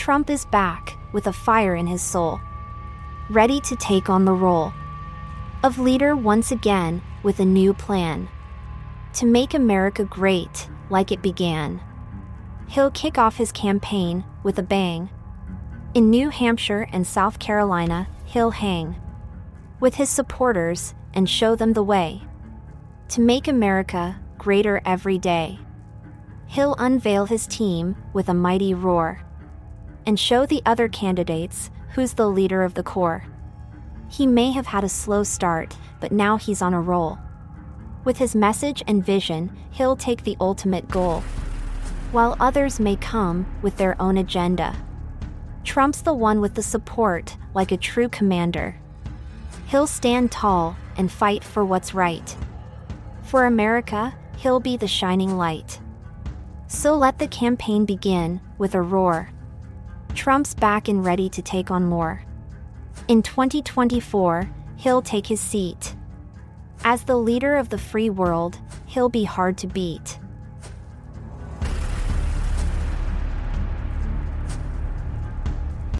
Trump is back with a fire in his soul, ready to take on the role of leader once again with a new plan to make America great like it began. He'll kick off his campaign with a bang. In New Hampshire and South Carolina, he'll hang with his supporters and show them the way to make America greater every day. He'll unveil his team with a mighty roar and show the other candidates who's the leader of the core. He may have had a slow start, but now he's on a roll. With his message and vision, he'll take the ultimate goal. While others may come with their own agenda. Trump's the one with the support, like a true commander. He'll stand tall and fight for what's right. For America, he'll be the shining light. So let the campaign begin with a roar. Trump's back and ready to take on more. In 2024, he'll take his seat. As the leader of the free world, he'll be hard to beat.